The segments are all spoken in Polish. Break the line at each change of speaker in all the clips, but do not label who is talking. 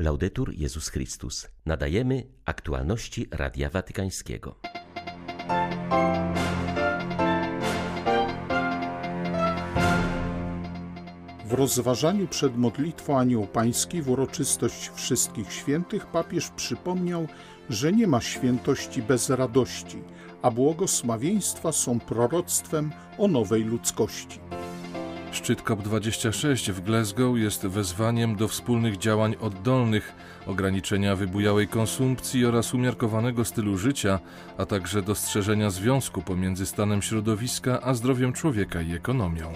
Laudetur Jezus Chrystus. Nadajemy aktualności Radia Watykańskiego.
W rozważaniu przed modlitwą Anioł Pański w uroczystość Wszystkich Świętych papież przypomniał, że nie ma świętości bez radości, a błogosławieństwa są proroctwem o nowej ludzkości.
Szczyt COP26 w Glasgow jest wezwaniem do wspólnych działań oddolnych, ograniczenia wybujałej konsumpcji oraz umiarkowanego stylu życia, a także dostrzeżenia związku pomiędzy stanem środowiska a zdrowiem człowieka i ekonomią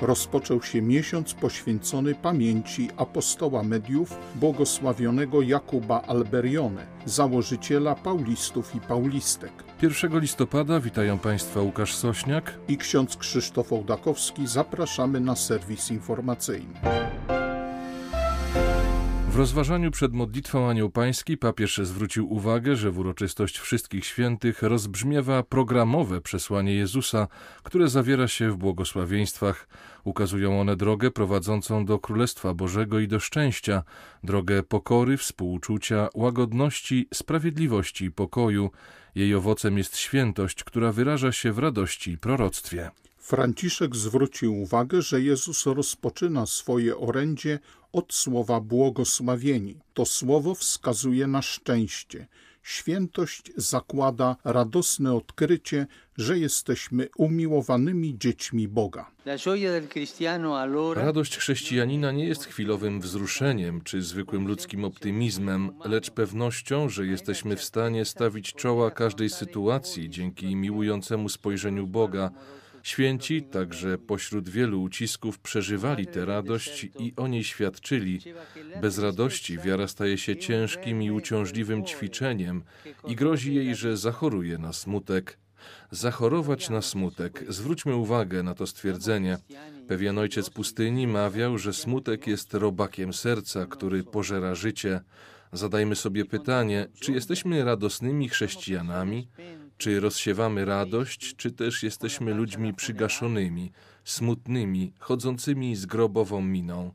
rozpoczął się miesiąc poświęcony pamięci apostoła mediów błogosławionego Jakuba Alberione, założyciela Paulistów i Paulistek.
1 listopada witają Państwa Łukasz Sośniak
i ksiądz Krzysztof Ołdakowski. Zapraszamy na serwis informacyjny.
W rozważaniu przed modlitwą Anioł Pański papież zwrócił uwagę, że w uroczystość Wszystkich Świętych rozbrzmiewa programowe przesłanie Jezusa, które zawiera się w błogosławieństwach. Ukazują one drogę prowadzącą do Królestwa Bożego i do szczęścia, drogę pokory, współczucia, łagodności, sprawiedliwości i pokoju. Jej owocem jest świętość, która wyraża się w radości i proroctwie.
Franciszek zwrócił uwagę, że Jezus rozpoczyna swoje orędzie od słowa błogosławieni. To słowo wskazuje na szczęście. Świętość zakłada radosne odkrycie, że jesteśmy umiłowanymi dziećmi Boga.
Radość chrześcijanina nie jest chwilowym wzruszeniem czy zwykłym ludzkim optymizmem, lecz pewnością, że jesteśmy w stanie stawić czoła każdej sytuacji dzięki miłującemu spojrzeniu Boga Święci także pośród wielu ucisków przeżywali tę radość i o niej świadczyli. Bez radości wiara staje się ciężkim i uciążliwym ćwiczeniem i grozi jej, że zachoruje na smutek. Zachorować na smutek. Zwróćmy uwagę na to stwierdzenie. Pewien ojciec pustyni mawiał, że smutek jest robakiem serca, który pożera życie. Zadajmy sobie pytanie, czy jesteśmy radosnymi chrześcijanami? Czy rozsiewamy radość, czy też jesteśmy ludźmi przygaszonymi, smutnymi, chodzącymi z grobową miną?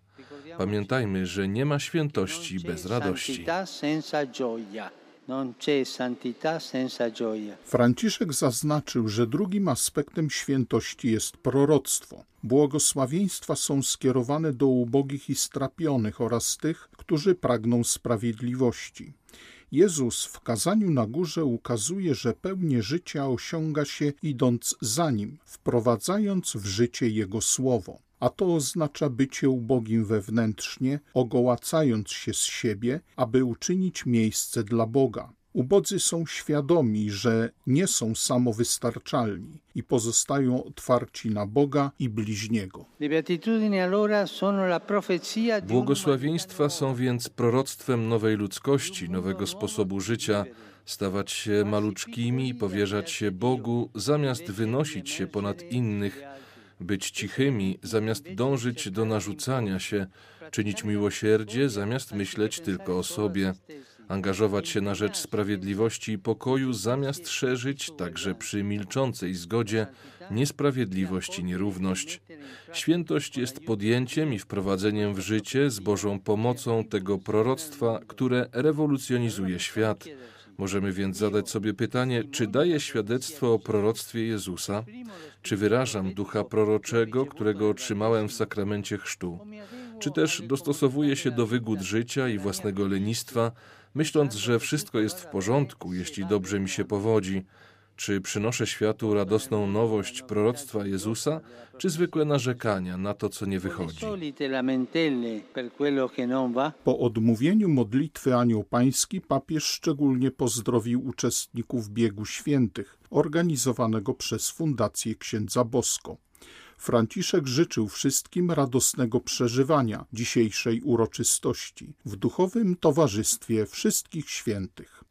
Pamiętajmy, że nie ma świętości bez radości.
Franciszek zaznaczył, że drugim aspektem świętości jest proroctwo. Błogosławieństwa są skierowane do ubogich i strapionych oraz tych, którzy pragną sprawiedliwości. Jezus w kazaniu na górze ukazuje, że pełnię życia osiąga się idąc za nim, wprowadzając w życie Jego słowo. A to oznacza bycie ubogim wewnętrznie, ogołacając się z siebie, aby uczynić miejsce dla Boga. Ubodzy są świadomi, że nie są samowystarczalni i pozostają otwarci na Boga i bliźniego.
Błogosławieństwa są więc proroctwem nowej ludzkości, nowego sposobu życia, stawać się maluczkimi, powierzać się Bogu, zamiast wynosić się ponad innych, być cichymi, zamiast dążyć do narzucania się, czynić miłosierdzie, zamiast myśleć tylko o sobie angażować się na rzecz sprawiedliwości i pokoju, zamiast szerzyć, także przy milczącej zgodzie, niesprawiedliwość i nierówność. Świętość jest podjęciem i wprowadzeniem w życie z Bożą pomocą tego proroctwa, które rewolucjonizuje świat. Możemy więc zadać sobie pytanie, czy daję świadectwo o proroctwie Jezusa? Czy wyrażam ducha proroczego, którego otrzymałem w sakramencie chrztu? Czy też dostosowuję się do wygód życia i własnego lenistwa, myśląc, że wszystko jest w porządku, jeśli dobrze mi się powodzi. Czy przynoszę światu radosną nowość proroctwa Jezusa, czy zwykłe narzekania na to, co nie wychodzi?
Po odmówieniu modlitwy Anioł Pański papież szczególnie pozdrowił uczestników biegu świętych organizowanego przez Fundację Księdza Bosko. Franciszek życzył wszystkim radosnego przeżywania dzisiejszej uroczystości w duchowym towarzystwie wszystkich świętych.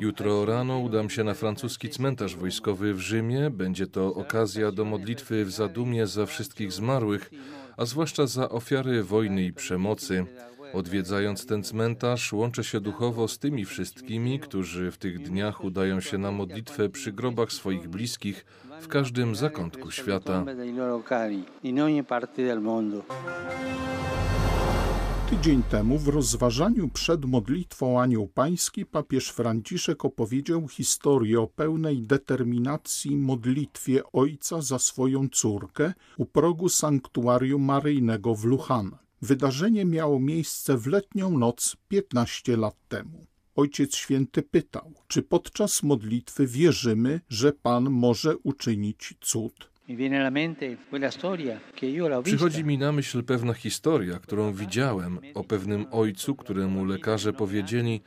Jutro rano udam się na francuski cmentarz wojskowy w Rzymie. Będzie to okazja do modlitwy w zadumie za wszystkich zmarłych, a zwłaszcza za ofiary wojny i przemocy. Odwiedzając ten cmentarz, łączę się duchowo z tymi wszystkimi, którzy w tych dniach udają się na modlitwę przy grobach swoich bliskich w każdym zakątku świata.
Tydzień temu w rozważaniu przed modlitwą Anioł Pański papież Franciszek opowiedział historię o pełnej determinacji modlitwie Ojca za swoją córkę u progu sanktuarium maryjnego w Luchan. Wydarzenie miało miejsce w letnią noc 15 lat temu. Ojciec Święty pytał, czy podczas modlitwy wierzymy, że Pan może uczynić cud.
Przychodzi mi na myśl pewna historia, którą widziałem o pewnym ojcu, któremu lekarze powiedzieli,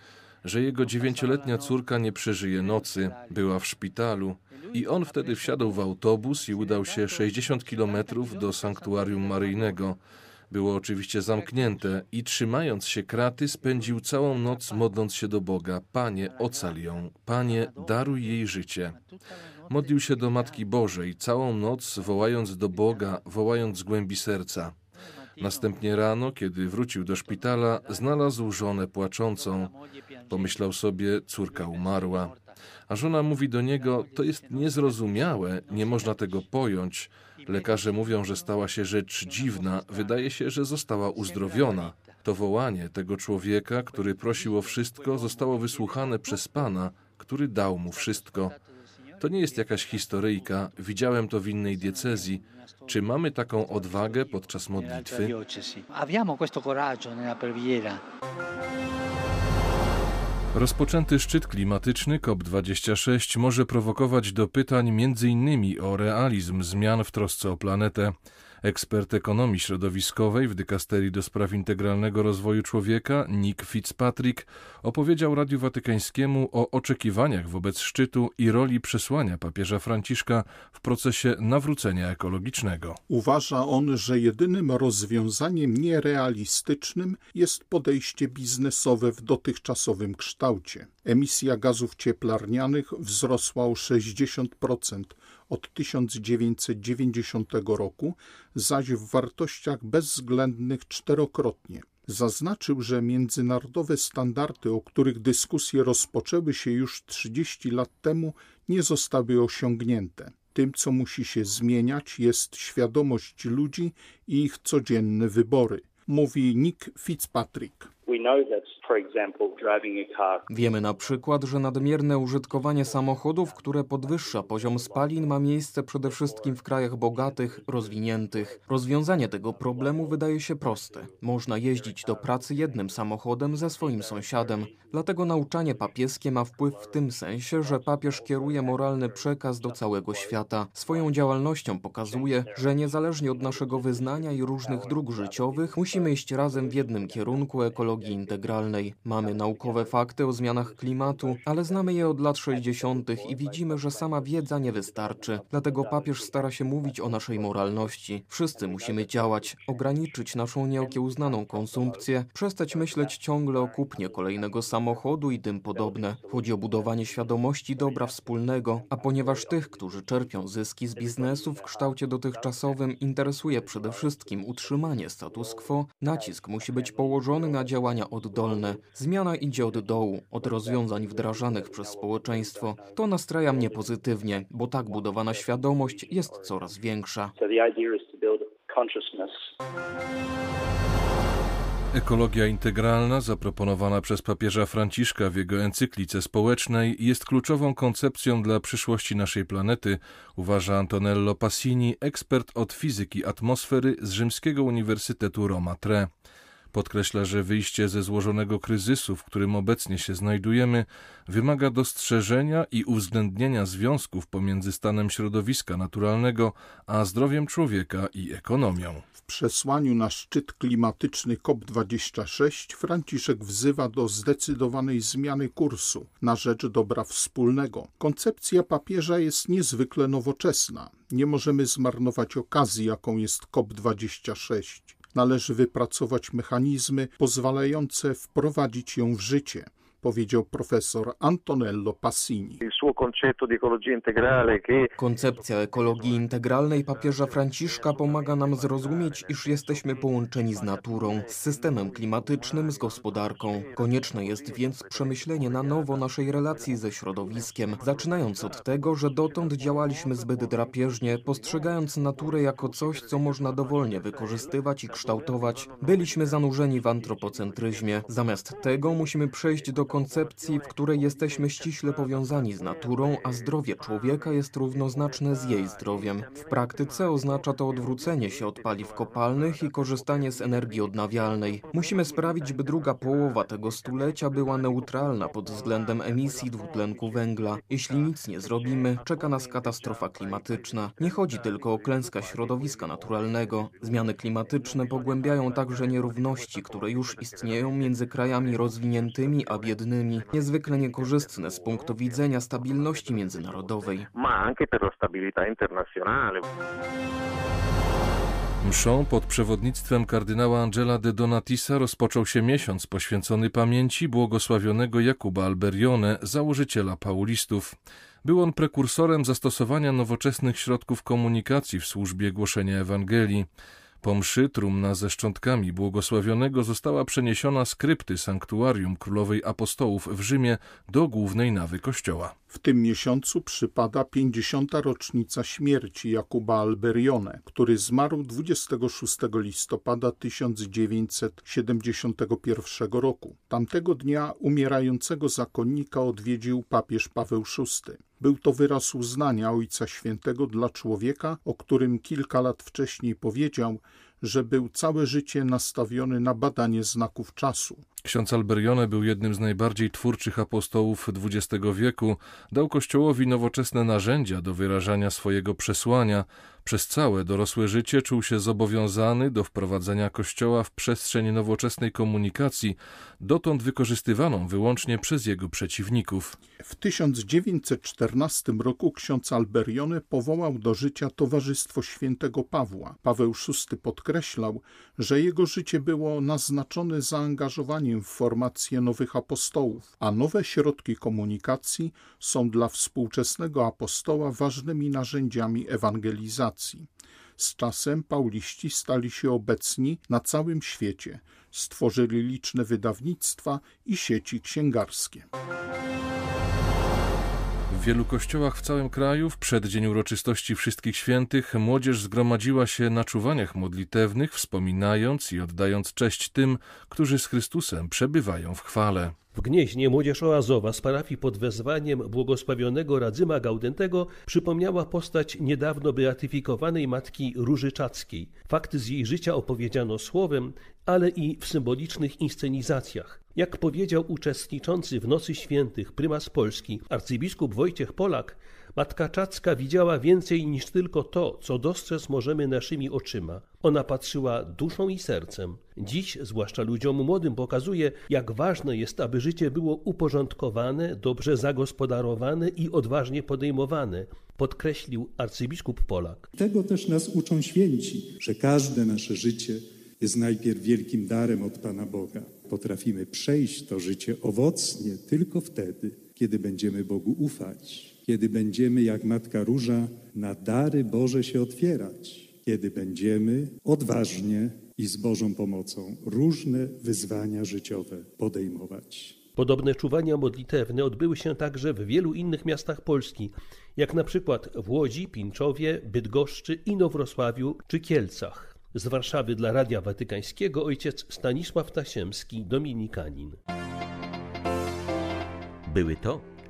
że jego dziewięcioletnia córka nie przeżyje nocy, była w szpitalu. I on wtedy wsiadł w autobus i udał się 60 kilometrów do sanktuarium maryjnego. Było oczywiście zamknięte i trzymając się kraty, spędził całą noc modląc się do Boga: Panie, ocal ją, Panie, daruj jej życie. Modlił się do Matki Bożej całą noc, wołając do Boga, wołając z głębi serca. Następnie rano, kiedy wrócił do szpitala, znalazł żonę płaczącą. Pomyślał sobie, córka umarła. A żona mówi do niego: To jest niezrozumiałe, nie można tego pojąć. Lekarze mówią, że stała się rzecz dziwna, wydaje się, że została uzdrowiona. To wołanie tego człowieka, który prosił o wszystko, zostało wysłuchane przez Pana, który dał mu wszystko. To nie jest jakaś historyjka, widziałem to w innej diecezji. Czy mamy taką odwagę podczas modlitwy? Rozpoczęty szczyt klimatyczny COP26 może prowokować do pytań m.in. o realizm zmian w trosce o planetę. Ekspert ekonomii środowiskowej w dykasterii do spraw integralnego rozwoju człowieka, Nick Fitzpatrick, opowiedział Radiu Watykańskiemu o oczekiwaniach wobec szczytu i roli przesłania papieża Franciszka w procesie nawrócenia ekologicznego.
Uważa on, że jedynym rozwiązaniem nierealistycznym jest podejście biznesowe w dotychczasowym kształcie. Emisja gazów cieplarnianych wzrosła o 60% od 1990 roku, zaś w wartościach bezwzględnych czterokrotnie. Zaznaczył, że międzynarodowe standardy, o których dyskusje rozpoczęły się już 30 lat temu, nie zostały osiągnięte. Tym, co musi się zmieniać, jest świadomość ludzi i ich codzienne wybory, mówi Nick Fitzpatrick.
Wiemy na przykład, że nadmierne użytkowanie samochodów, które podwyższa poziom spalin, ma miejsce przede wszystkim w krajach bogatych, rozwiniętych. Rozwiązanie tego problemu wydaje się proste. Można jeździć do pracy jednym samochodem ze swoim sąsiadem. Dlatego nauczanie papieskie ma wpływ w tym sensie, że papież kieruje moralny przekaz do całego świata. Swoją działalnością pokazuje, że niezależnie od naszego wyznania i różnych dróg życiowych, musimy iść razem w jednym kierunku ekologii integralnej. Mamy naukowe fakty o zmianach klimatu, ale znamy je od lat 60. i widzimy, że sama wiedza nie wystarczy. Dlatego papież stara się mówić o naszej moralności. Wszyscy musimy działać, ograniczyć naszą nieokiełznaną konsumpcję, przestać myśleć ciągle o kupnie kolejnego samochodu i tym podobne. Chodzi o budowanie świadomości dobra wspólnego, a ponieważ tych, którzy czerpią zyski z biznesu w kształcie dotychczasowym interesuje przede wszystkim utrzymanie status quo, nacisk musi być położony na działania oddolne. Zmiana idzie od dołu, od rozwiązań wdrażanych przez społeczeństwo. To nastraja mnie pozytywnie, bo tak budowana świadomość jest coraz większa.
Ekologia integralna, zaproponowana przez papieża Franciszka w jego encyklice społecznej, jest kluczową koncepcją dla przyszłości naszej planety, uważa Antonello Passini, ekspert od fizyki atmosfery z Rzymskiego Uniwersytetu Roma Tre. Podkreśla, że wyjście ze złożonego kryzysu, w którym obecnie się znajdujemy, wymaga dostrzeżenia i uwzględnienia związków pomiędzy stanem środowiska naturalnego a zdrowiem człowieka i ekonomią.
W przesłaniu na szczyt klimatyczny COP26 Franciszek wzywa do zdecydowanej zmiany kursu na rzecz dobra wspólnego. Koncepcja papieża jest niezwykle nowoczesna. Nie możemy zmarnować okazji, jaką jest COP26 należy wypracować mechanizmy pozwalające wprowadzić ją w życie. Powiedział profesor Antonello Passini.
Koncepcja ekologii integralnej papieża Franciszka pomaga nam zrozumieć, iż jesteśmy połączeni z naturą, z systemem klimatycznym, z gospodarką. Konieczne jest więc przemyślenie na nowo naszej relacji ze środowiskiem, zaczynając od tego, że dotąd działaliśmy zbyt drapieżnie, postrzegając naturę jako coś, co można dowolnie wykorzystywać i kształtować. Byliśmy zanurzeni w antropocentryzmie. Zamiast tego musimy przejść do koncepcji, w której jesteśmy ściśle powiązani z naturą, a zdrowie człowieka jest równoznaczne z jej zdrowiem. W praktyce oznacza to odwrócenie się od paliw kopalnych i korzystanie z energii odnawialnej. Musimy sprawić, by druga połowa tego stulecia była neutralna pod względem emisji dwutlenku węgla. Jeśli nic nie zrobimy, czeka nas katastrofa klimatyczna. Nie chodzi tylko o klęskę środowiska naturalnego. Zmiany klimatyczne pogłębiają także nierówności, które już istnieją między krajami rozwiniętymi a biednymi. Niezwykle niekorzystne z punktu widzenia stabilności międzynarodowej.
ma anche per la stabilità internazionale.
Mszą pod przewodnictwem kardynała Angela de Donatisa rozpoczął się miesiąc poświęcony pamięci błogosławionego Jakuba Alberione, założyciela paulistów. Był on prekursorem zastosowania nowoczesnych środków komunikacji w służbie głoszenia Ewangelii. Po mszy trumna ze szczątkami błogosławionego została przeniesiona z krypty sanktuarium Królowej Apostołów w Rzymie do głównej nawy kościoła.
W tym miesiącu przypada 50. rocznica śmierci Jakuba Alberione, który zmarł 26 listopada 1971 roku. Tamtego dnia umierającego zakonnika odwiedził papież Paweł VI. Był to wyraz uznania Ojca Świętego dla człowieka, o którym kilka lat wcześniej powiedział, że był całe życie nastawiony na badanie znaków czasu.
Ksiądz Alberione był jednym z najbardziej twórczych apostołów XX wieku, dał Kościołowi nowoczesne narzędzia do wyrażania swojego przesłania. Przez całe dorosłe życie czuł się zobowiązany do wprowadzenia Kościoła w przestrzeń nowoczesnej komunikacji, dotąd wykorzystywaną wyłącznie przez jego przeciwników.
W 1914 roku ksiądz Alberione powołał do życia Towarzystwo Świętego Pawła. Paweł VI podkreślał, że jego życie było naznaczone zaangażowaniem w formację nowych apostołów, a nowe środki komunikacji są dla współczesnego apostoła ważnymi narzędziami ewangelizacji. Z czasem pauliści stali się obecni na całym świecie, stworzyli liczne wydawnictwa i sieci księgarskie.
W wielu kościołach w całym kraju w przeddzień uroczystości Wszystkich Świętych młodzież zgromadziła się na czuwaniach modlitewnych, wspominając i oddając cześć tym, którzy z Chrystusem przebywają w chwale.
W Gnieźnie młodzież oazowa z parafii pod wezwaniem błogosławionego Radzyma Gaudentego przypomniała postać niedawno beatyfikowanej matki Róży Czackiej. Fakty z jej życia opowiedziano słowem, ale i w symbolicznych inscenizacjach. Jak powiedział uczestniczący w Nocy Świętych prymas Polski arcybiskup Wojciech Polak, Matka Czacka widziała więcej niż tylko to, co dostrzec możemy naszymi oczyma. Ona patrzyła duszą i sercem. Dziś, zwłaszcza ludziom młodym, pokazuje, jak ważne jest, aby życie było uporządkowane, dobrze zagospodarowane i odważnie podejmowane, podkreślił arcybiskup Polak.
Tego też nas uczą święci, że każde nasze życie jest najpierw wielkim darem od Pana Boga. Potrafimy przejść to życie owocnie tylko wtedy, kiedy będziemy Bogu ufać kiedy będziemy jak Matka Róża na dary Boże się otwierać, kiedy będziemy odważnie i z Bożą pomocą różne wyzwania życiowe podejmować.
Podobne czuwania modlitewne odbyły się także w wielu innych miastach Polski, jak na przykład w Łodzi, Pińczowie, Bydgoszczy, Inowrocławiu czy Kielcach. Z Warszawy dla Radia Watykańskiego ojciec Stanisław Tasiemski, dominikanin.
Były to